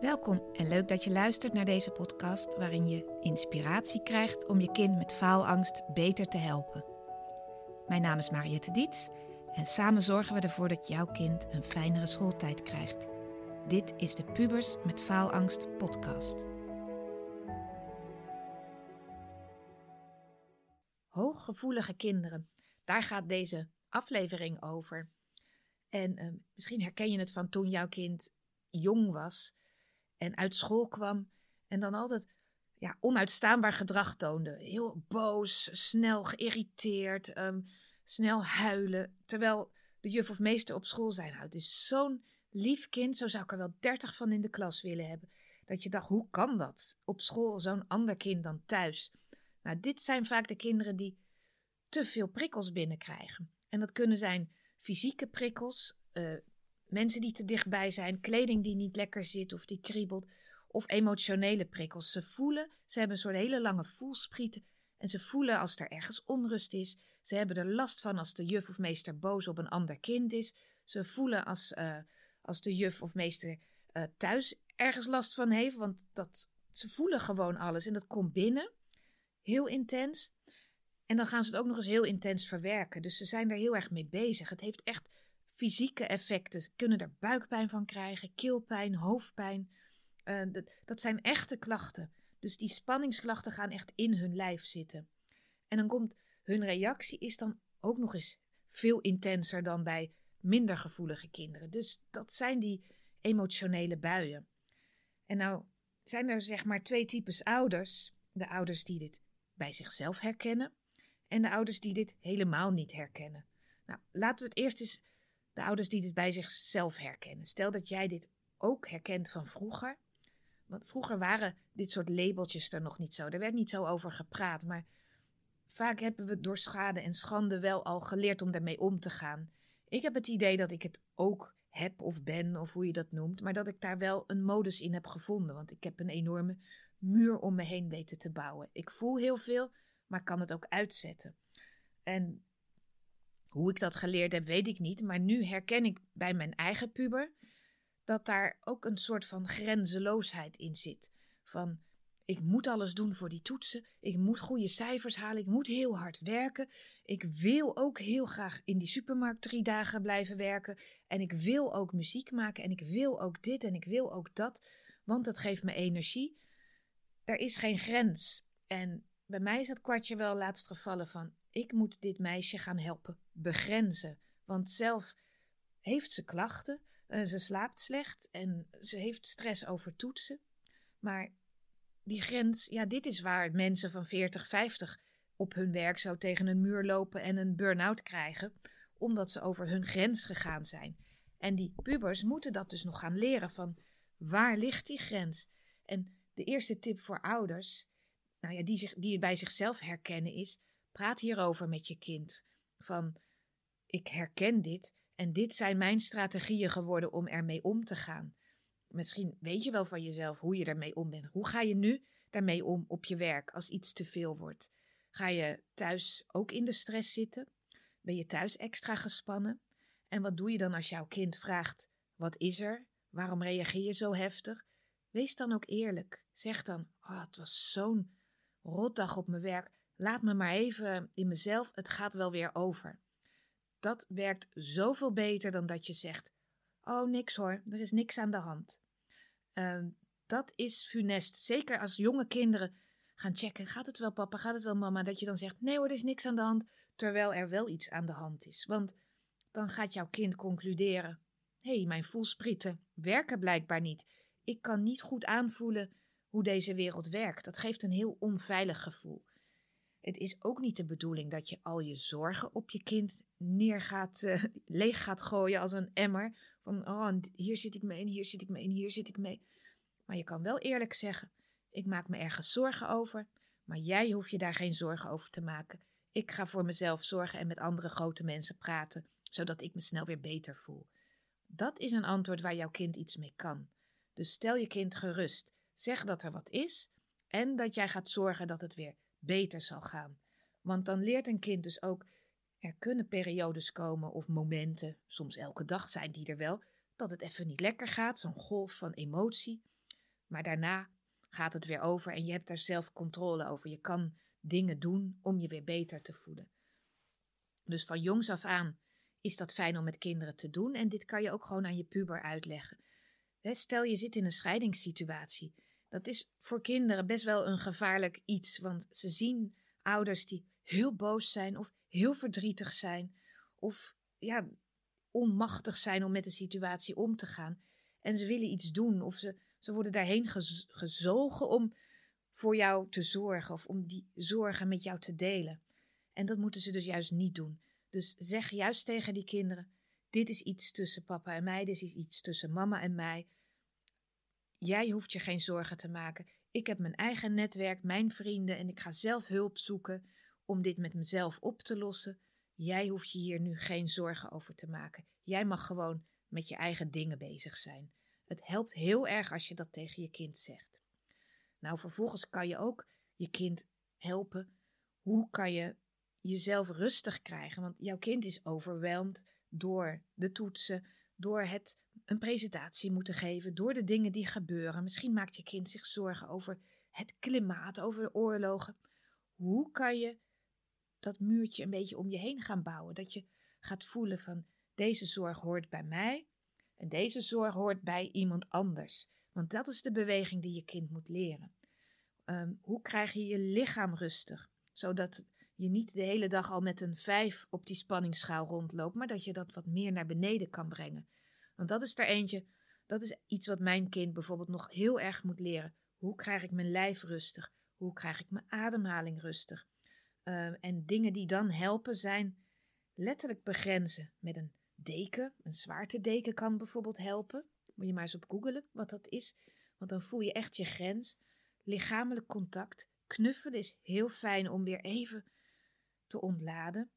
Welkom en leuk dat je luistert naar deze podcast waarin je inspiratie krijgt om je kind met faalangst beter te helpen. Mijn naam is Mariette Diets en samen zorgen we ervoor dat jouw kind een fijnere schooltijd krijgt. Dit is de Pubers met Faalangst podcast. Hooggevoelige kinderen, daar gaat deze aflevering over. En uh, misschien herken je het van toen jouw kind jong was en uit school kwam en dan altijd ja, onuitstaanbaar gedrag toonde. Heel boos, snel geïrriteerd, um, snel huilen. Terwijl de juf of meester op school zijn. Nou, het is zo'n lief kind, zo zou ik er wel dertig van in de klas willen hebben. Dat je dacht, hoe kan dat? Op school zo'n ander kind dan thuis. Nou, dit zijn vaak de kinderen die te veel prikkels binnenkrijgen. En dat kunnen zijn fysieke prikkels, uh, mensen die te dichtbij zijn, kleding die niet lekker zit of die kriebelt, of emotionele prikkels. Ze voelen, ze hebben een soort hele lange voelsprieten en ze voelen als er ergens onrust is. Ze hebben er last van als de juf of meester boos op een ander kind is. Ze voelen als, uh, als de juf of meester uh, thuis ergens last van heeft, want dat, ze voelen gewoon alles en dat komt binnen. Heel intens. En dan gaan ze het ook nog eens heel intens verwerken. Dus ze zijn er heel erg mee bezig. Het heeft echt fysieke effecten. Ze kunnen er buikpijn van krijgen, keelpijn, hoofdpijn. Uh, dat, dat zijn echte klachten. Dus die spanningsklachten gaan echt in hun lijf zitten. En dan komt hun reactie is dan ook nog eens veel intenser dan bij minder gevoelige kinderen. Dus dat zijn die emotionele buien. En nou zijn er zeg maar twee types ouders. De ouders die dit bij zichzelf herkennen en de ouders die dit helemaal niet herkennen. Nou, laten we het eerst eens de ouders die dit bij zichzelf herkennen. Stel dat jij dit ook herkent van vroeger. Want vroeger waren dit soort labeltjes er nog niet zo. Er werd niet zo over gepraat. Maar vaak hebben we door schade en schande wel al geleerd om daarmee om te gaan. Ik heb het idee dat ik het ook heb of ben, of hoe je dat noemt. Maar dat ik daar wel een modus in heb gevonden. Want ik heb een enorme muur om me heen weten te bouwen. Ik voel heel veel, maar kan het ook uitzetten. En hoe ik dat geleerd heb, weet ik niet. Maar nu herken ik bij mijn eigen puber dat daar ook een soort van grenzeloosheid in zit. Van ik moet alles doen voor die toetsen. Ik moet goede cijfers halen. Ik moet heel hard werken. Ik wil ook heel graag in die supermarkt drie dagen blijven werken. En ik wil ook muziek maken. En ik wil ook dit en ik wil ook dat. Want dat geeft me energie. Er is geen grens. En bij mij is het kwartje wel laatst gevallen van ik moet dit meisje gaan helpen begrenzen. Want zelf heeft ze klachten, uh, ze slaapt slecht en ze heeft stress over toetsen. Maar die grens, ja, dit is waar mensen van 40, 50 op hun werk zo tegen een muur lopen en een burn-out krijgen, omdat ze over hun grens gegaan zijn. En die pubers moeten dat dus nog gaan leren van waar ligt die grens? En de eerste tip voor ouders, nou ja, die, zich, die bij zichzelf herkennen is, Praat hierover met je kind. Van ik herken dit en dit zijn mijn strategieën geworden om ermee om te gaan. Misschien weet je wel van jezelf hoe je ermee om bent. Hoe ga je nu daarmee om op je werk als iets te veel wordt? Ga je thuis ook in de stress zitten? Ben je thuis extra gespannen? En wat doe je dan als jouw kind vraagt: Wat is er? Waarom reageer je zo heftig? Wees dan ook eerlijk. Zeg dan: oh, Het was zo'n rotdag op mijn werk. Laat me maar even in mezelf, het gaat wel weer over. Dat werkt zoveel beter dan dat je zegt: Oh, niks hoor, er is niks aan de hand. Uh, dat is funest. Zeker als jonge kinderen gaan checken: gaat het wel, papa, gaat het wel, mama? Dat je dan zegt: Nee hoor, er is niks aan de hand, terwijl er wel iets aan de hand is. Want dan gaat jouw kind concluderen: Hé, hey, mijn voelsprieten werken blijkbaar niet. Ik kan niet goed aanvoelen hoe deze wereld werkt. Dat geeft een heel onveilig gevoel. Het is ook niet de bedoeling dat je al je zorgen op je kind neer gaat, uh, leeg gaat gooien als een emmer. Van oh, hier zit ik mee en hier zit ik mee en hier zit ik mee. Maar je kan wel eerlijk zeggen: ik maak me ergens zorgen over, maar jij hoeft je daar geen zorgen over te maken. Ik ga voor mezelf zorgen en met andere grote mensen praten, zodat ik me snel weer beter voel. Dat is een antwoord waar jouw kind iets mee kan. Dus stel je kind gerust. Zeg dat er wat is en dat jij gaat zorgen dat het weer beter zal gaan. Want dan leert een kind dus ook, er kunnen periodes komen of momenten, soms elke dag zijn die er wel, dat het even niet lekker gaat, zo'n golf van emotie. Maar daarna gaat het weer over en je hebt daar zelf controle over. Je kan dingen doen om je weer beter te voelen. Dus van jongs af aan is dat fijn om met kinderen te doen. En dit kan je ook gewoon aan je puber uitleggen. Stel je zit in een scheidingssituatie. Dat is voor kinderen best wel een gevaarlijk iets. Want ze zien ouders die heel boos zijn of heel verdrietig zijn. Of ja, onmachtig zijn om met de situatie om te gaan. En ze willen iets doen of ze, ze worden daarheen gezogen om voor jou te zorgen of om die zorgen met jou te delen. En dat moeten ze dus juist niet doen. Dus zeg juist tegen die kinderen: dit is iets tussen papa en mij, dit is iets tussen mama en mij. Jij hoeft je geen zorgen te maken. Ik heb mijn eigen netwerk, mijn vrienden en ik ga zelf hulp zoeken om dit met mezelf op te lossen. Jij hoeft je hier nu geen zorgen over te maken. Jij mag gewoon met je eigen dingen bezig zijn. Het helpt heel erg als je dat tegen je kind zegt. Nou, vervolgens kan je ook je kind helpen. Hoe kan je jezelf rustig krijgen? Want jouw kind is overweldigd door de toetsen, door het een presentatie moeten geven, door de dingen die gebeuren. Misschien maakt je kind zich zorgen over het klimaat, over de oorlogen. Hoe kan je dat muurtje een beetje om je heen gaan bouwen? Dat je gaat voelen van deze zorg hoort bij mij en deze zorg hoort bij iemand anders. Want dat is de beweging die je kind moet leren. Ehm, hoe krijg je je lichaam rustig? Zodat je niet de hele dag al met een vijf op die spanningsschaal rondloopt, maar dat je dat wat meer naar beneden kan brengen. Want dat is er eentje, dat is iets wat mijn kind bijvoorbeeld nog heel erg moet leren. Hoe krijg ik mijn lijf rustig? Hoe krijg ik mijn ademhaling rustig? Ehm, en dingen die dan helpen zijn letterlijk begrenzen met een deken. Een zwaartedeken kan bijvoorbeeld helpen. Moet je maar eens op googelen wat dat is. Want dan voel je echt je grens. Lichamelijk contact. Knuffelen is heel fijn om weer even te ontladen.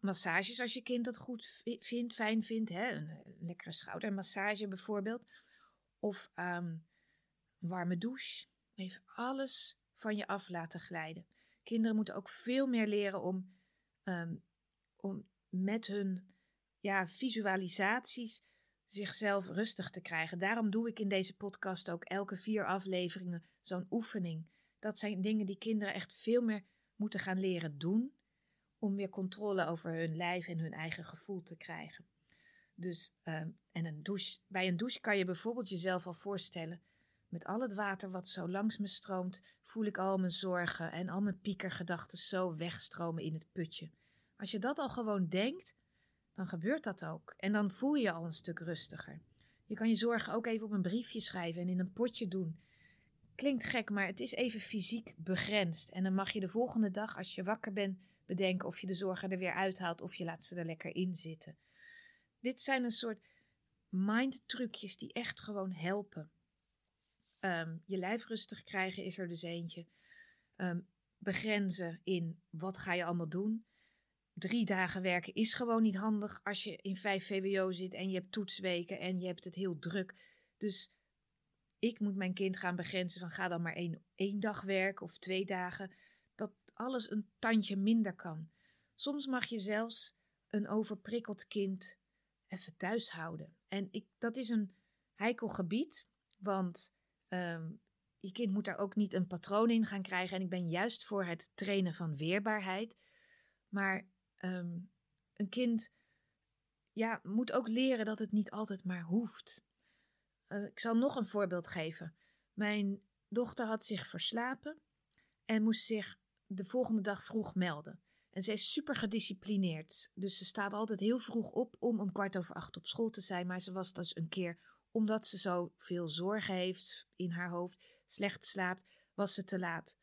Massages als je kind dat goed vindt, fijn vindt. Hè? Een, lekkere schoudermassage bijvoorbeeld. Of um, een warme douche. Even alles van je af laten glijden. Kinderen moeten ook veel meer leren om, um, om met hun ja, visualisaties zichzelf rustig te krijgen. Daarom doe ik in deze podcast ook elke vier afleveringen zo'n oefening. Dat zijn dingen die kinderen echt veel meer moeten gaan leren doen om weer controle over hun lijf en hun eigen gevoel te krijgen. Dus, ehm, en een douche, bij een douche kan je bijvoorbeeld jezelf al voorstellen. Met al het water wat zo langs me stroomt, voel ik al mijn zorgen en al mijn piekergedachten zo wegstromen in het putje. Als je dat al gewoon denkt, dan gebeurt dat ook. En dan voel je je al een stuk rustiger. Je kan je zorgen ook even op een briefje schrijven en in een potje doen. Klinkt gek, maar het is even fysiek begrensd. En dan mag je de volgende dag, als je wakker bent, bedenken of je de zorgen er weer uithaalt of je laat ze er lekker in zitten. Dit zijn een soort mindtrucjes die echt gewoon helpen. Ehm, je lijf rustig krijgen is er dus eentje. Ehm, begrenzen in wat ga je allemaal doen drie dagen werken is gewoon niet handig als je in 5 VWO zit en je hebt toetsweken en je hebt het heel druk. Dus ik moet mijn kind gaan begrenzen van ga dan maar één, één dag werken of twee dagen. Dat alles een tandje minder kan. Soms mag je zelfs een overprikkeld kind even thuis houden. En ik, dat is een heikel gebied, want um, je kind moet daar ook niet een patroon in gaan krijgen. En ik ben juist voor het trainen van weerbaarheid. Maar Ehm, een kind ja, moet ook leren dat het niet altijd maar hoeft. Uh, ik zal nog een voorbeeld geven. Mijn dochter had zich verslapen en moest zich de volgende dag vroeg melden. En ze is super gedisciplineerd. Dus ze staat altijd heel vroeg op om om kwart over acht op school te zijn. Maar ze was dus een keer, omdat ze zo veel zorgen heeft in haar hoofd, slecht slaapt, was ze te laat.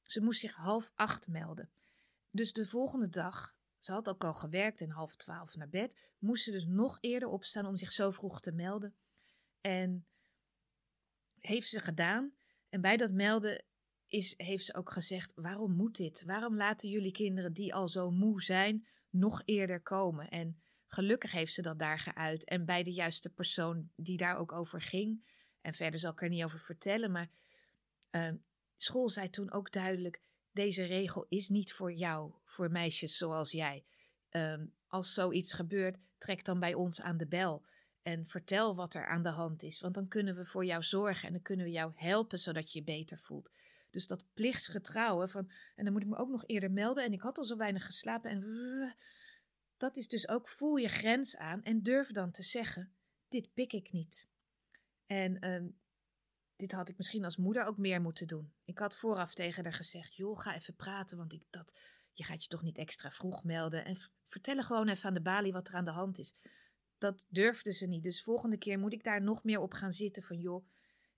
Ze moest zich half acht melden. Dus de volgende dag ze had ook al gewerkt en half twaalf naar bed. Moest ze dus nog eerder opstaan om zich zo vroeg te melden. En heeft ze gedaan. En bij dat melden is, heeft ze ook gezegd: waarom moet dit? Waarom laten jullie kinderen die al zo moe zijn nog eerder komen? En gelukkig heeft ze dat daar geuit. En bij de juiste persoon die daar ook over ging. En verder zal ik er niet over vertellen, maar uh, school zei toen ook duidelijk: deze regel is niet voor jou, voor meisjes zoals jij. Um, als zoiets gebeurt, trek dan bij ons aan de bel. En vertel wat er aan de hand is, want dan kunnen we voor jou zorgen en dan kunnen we jou helpen zodat je je beter voelt. Dus dat plichtsgetrouwen van, en dan moet ik me ook nog eerder melden en ik had al zo weinig geslapen en dat is dus ook voel je grens aan en durf dan te zeggen, dit pik ik niet. En ehm, dit had ik misschien als moeder ook meer moeten doen. Ik had vooraf tegen haar gezegd, joh, ga even praten, want ik, dat, je gaat je toch niet extra vroeg melden. En vertel gewoon even aan de balie wat er aan de hand is. Dat durfde ze niet. Dus volgende keer moet ik daar nog meer op gaan zitten van, joh,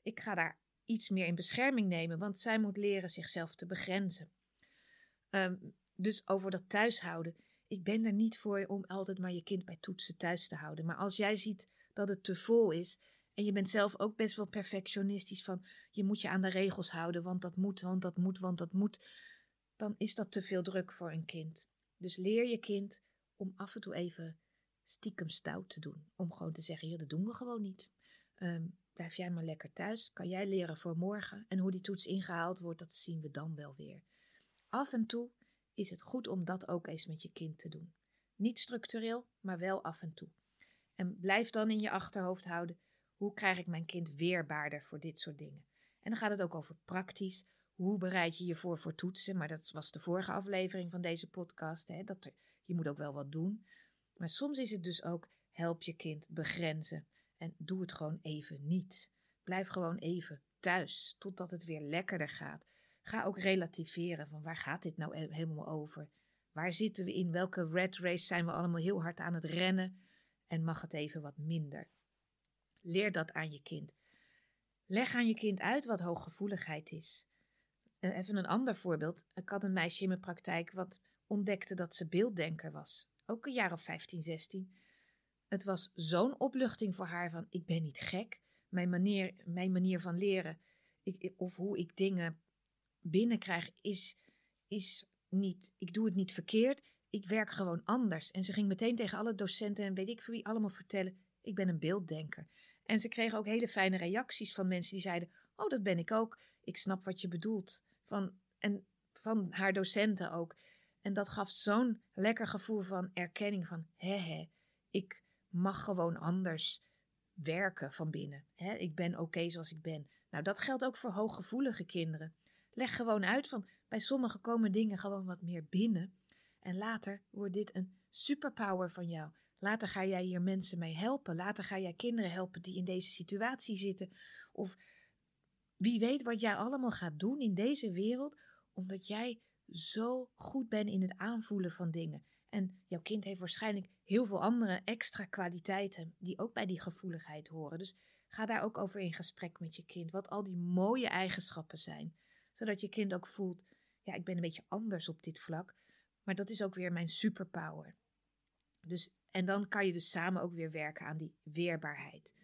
ik ga daar iets meer in bescherming nemen, want zij moet leren zichzelf te begrenzen. Ehm, dus over dat thuishouden. Ik ben er niet voor om altijd maar je kind bij toetsen thuis te houden. Maar als jij ziet dat het te vol is en je bent zelf ook best wel perfectionistisch van je moet je aan de regels houden, want dat moet, want dat moet, want dat moet, dan is dat te veel druk voor een kind. Dus leer je kind om af en toe even stiekem stout te doen. Om gewoon te zeggen, ja, dat doen we gewoon niet. Ehm, blijf jij maar lekker thuis. Kan jij leren voor morgen. En hoe die toets ingehaald wordt, dat zien we dan wel weer. Af en toe is het goed om dat ook eens met je kind te doen. Niet structureel, maar wel af en toe. En blijf dan in je achterhoofd houden: hoe krijg ik mijn kind weerbaarder voor dit soort dingen? En dan gaat het ook over praktisch. Hoe bereid je je voor voor toetsen? Maar dat was de vorige aflevering van deze podcast. Hè? Dat je moet ook wel wat doen. Maar soms is het dus ook help je kind begrenzen. En doe het gewoon even niet. Blijf gewoon even thuis totdat het weer lekkerder gaat. Ga ook relativeren van waar gaat dit nou helemaal over? Waar zitten we in? Welke red race zijn we allemaal heel hard aan het rennen? En mag het even wat minder? Leer dat aan je kind. Leg aan je kind uit wat hooggevoeligheid is. Eh, even een ander voorbeeld. Ik had een meisje in mijn praktijk wat ontdekte dat ze beelddenker was. Ook een jaar of 15, 16. Het was zo'n opluchting voor haar van ik ben niet gek. Mijn manier, mijn manier van leren ik, of hoe ik dingen binnenkrijg is, is niet, ik doe het niet verkeerd. Ik werk gewoon anders. En ze ging meteen tegen alle docenten en weet ik voor wie allemaal vertellen, ik ben een beelddenker. En ze kreeg ook hele fijne reacties van mensen die zeiden, oh dat ben ik ook. Ik snap wat je bedoelt. Van, en van haar docenten ook. En dat gaf zo'n lekker gevoel van erkenning van, hè hè, ik mag gewoon anders werken van binnen. Hè? Ik ben oké zoals ik ben. Nou, dat geldt ook voor hooggevoelige kinderen. Leg gewoon uit van bij sommigen komen dingen gewoon wat meer binnen. En later wordt dit een superpower van jou. Later ga jij hier mensen mee helpen. Later ga jij kinderen helpen die in deze situatie zitten. Of wie weet wat jij allemaal gaat doen in deze wereld, omdat jij zo goed bent in het aanvoelen van dingen. En jouw kind heeft waarschijnlijk heel veel andere extra kwaliteiten die ook bij die gevoeligheid horen. Dus ga daar ook over in gesprek met je kind. Wat al die mooie eigenschappen zijn. Zodat je kind ook voelt: ja, ik ben een beetje anders op dit vlak. Maar dat is ook weer mijn superpower. Dus, en dan kan je dus samen ook weer werken aan die weerbaarheid.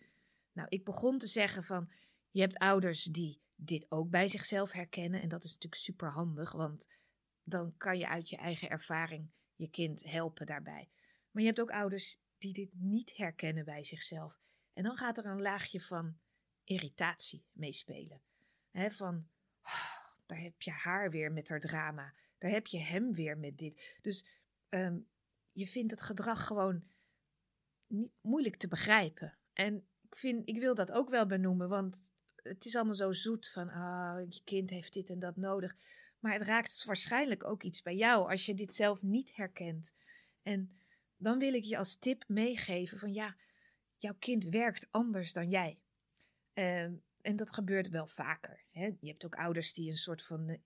Nou, ik begon te zeggen van je hebt ouders die dit ook bij zichzelf herkennen. En dat is natuurlijk super handig, want dan kan je uit je eigen ervaring je kind helpen daarbij. Maar je hebt ook ouders die dit niet herkennen bij zichzelf. En dan gaat er een laagje van irritatie meespelen. Van, oh, daar heb je haar weer met haar drama. Daar heb je hem weer met dit. Dus ehm, je vindt het gedrag gewoon niet moeilijk te begrijpen. En ik, vind, ik wil dat ook wel benoemen, want het is allemaal zo zoet van, ah, je kind heeft dit en dat nodig. Maar het raakt dus waarschijnlijk ook iets bij jou als je dit zelf niet herkent. En dan wil ik je als tip meegeven van ja, jouw kind werkt anders dan jij. Ehm, en dat gebeurt wel vaker. Hè? Je hebt ook ouders die een soort van uh,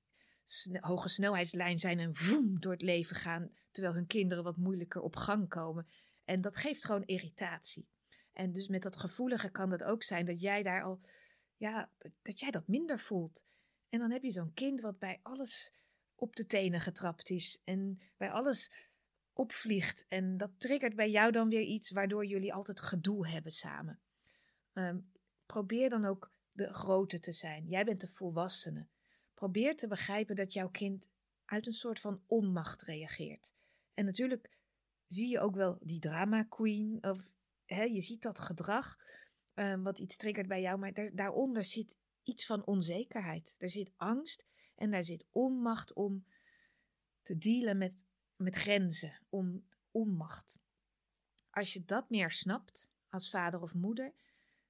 hoge snelheidslijn zijn en voem door het leven gaan, terwijl hun kinderen wat moeilijker op gang komen. En dat geeft gewoon irritatie. En dus met dat gevoelige kan het ook zijn dat jij daar al, ja, dat jij dat minder voelt. En dan heb je zo'n kind wat bij alles op de tenen getrapt is en bij alles opvliegt. En dat triggert bij jou dan weer iets waardoor jullie altijd gedoe hebben samen. Ehm, probeer dan ook de grote te zijn. Jij bent de volwassene. Probeer te begrijpen dat jouw kind uit een soort van onmacht reageert. En natuurlijk zie je ook wel die drama queen. Of hè, je ziet dat gedrag um, wat iets triggert bij jou. Maar daar, daaronder zit iets van onzekerheid. Er zit angst en daar zit onmacht om te dealen met, met grenzen, om onmacht. Als je dat meer snapt, als vader of moeder,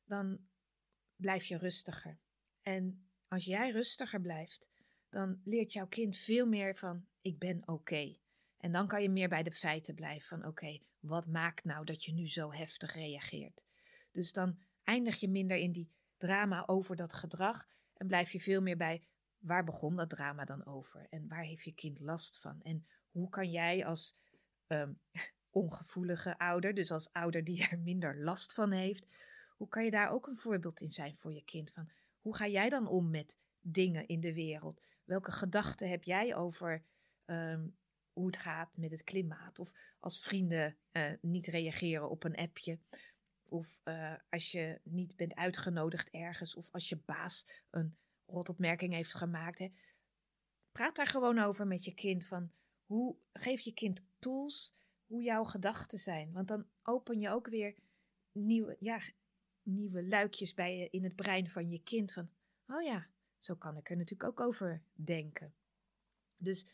dan blijf je rustiger. En als jij rustiger blijft, dan leert jouw kind veel meer van ik ben oké. En dan kan je meer bij de feiten blijven van oké, wat maakt nou dat je nu zo heftig reageert? Dus dan eindig je minder in die drama over dat gedrag en blijf je veel meer bij waar begon dat drama dan over? En waar heeft je kind last van? En hoe kan jij als ehm, ongevoelige ouder, dus als ouder die er minder last van heeft, hoe kan je daar ook een voorbeeld in zijn voor je kind? Van hoe ga jij dan om met dingen in de wereld? Welke gedachten heb jij over ehm, hoe het gaat met het klimaat? Of als vrienden uh, niet reageren op een appje? Of uh, als je niet bent uitgenodigd ergens? Of als je baas een rotopmerking heeft gemaakt? Hè? Praat daar gewoon over met je kind. Van hoe geef je kind tools hoe jouw gedachten zijn? Want dan open je ook weer nieuwe, ja, nieuwe luikjes bij je in het brein van je kind. Van, oh ja, zo kan ik er natuurlijk ook over denken. Dus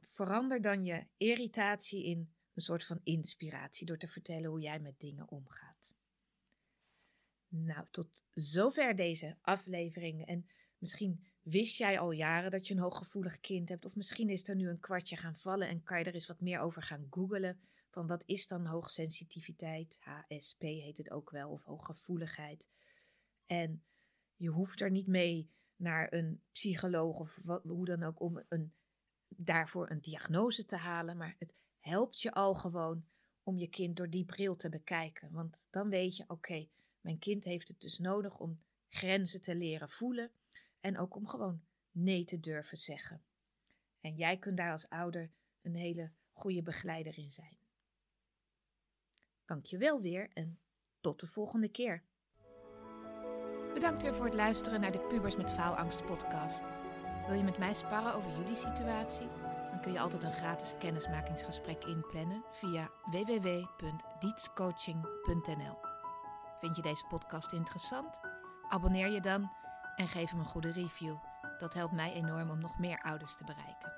verander dan je irritatie in een soort van inspiratie door te vertellen hoe jij met dingen omgaat. Nou, tot zover deze aflevering. En misschien wist jij al jaren dat je een hooggevoelig kind hebt, of misschien is er nu een kwartje gaan vallen en kan je er eens wat meer over gaan googelen. Van wat is dan hoogsensitiviteit? HSP heet het ook wel, of hooggevoeligheid. En je hoeft er niet mee naar een psycholoog of wat, hoe dan ook om een, daarvoor een diagnose te halen. Maar het helpt je al gewoon om je kind door die bril te bekijken. Want dan weet je, oké, mijn kind heeft het dus nodig om grenzen te leren voelen en ook om gewoon nee te durven zeggen. En jij kunt daar als ouder een hele goede begeleider in zijn. Dank je wel weer en tot de volgende keer. Bedankt weer voor het luisteren naar de Pubers met Faalangst podcast. Wil je met mij sparren over jullie situatie? Kun je altijd een gratis kennismakingsgesprek inplannen via www.dietscoaching.nl. Vind je deze podcast interessant? Abonneer je dan en geef hem een goede review. Dat helpt mij enorm om nog meer ouders te bereiken.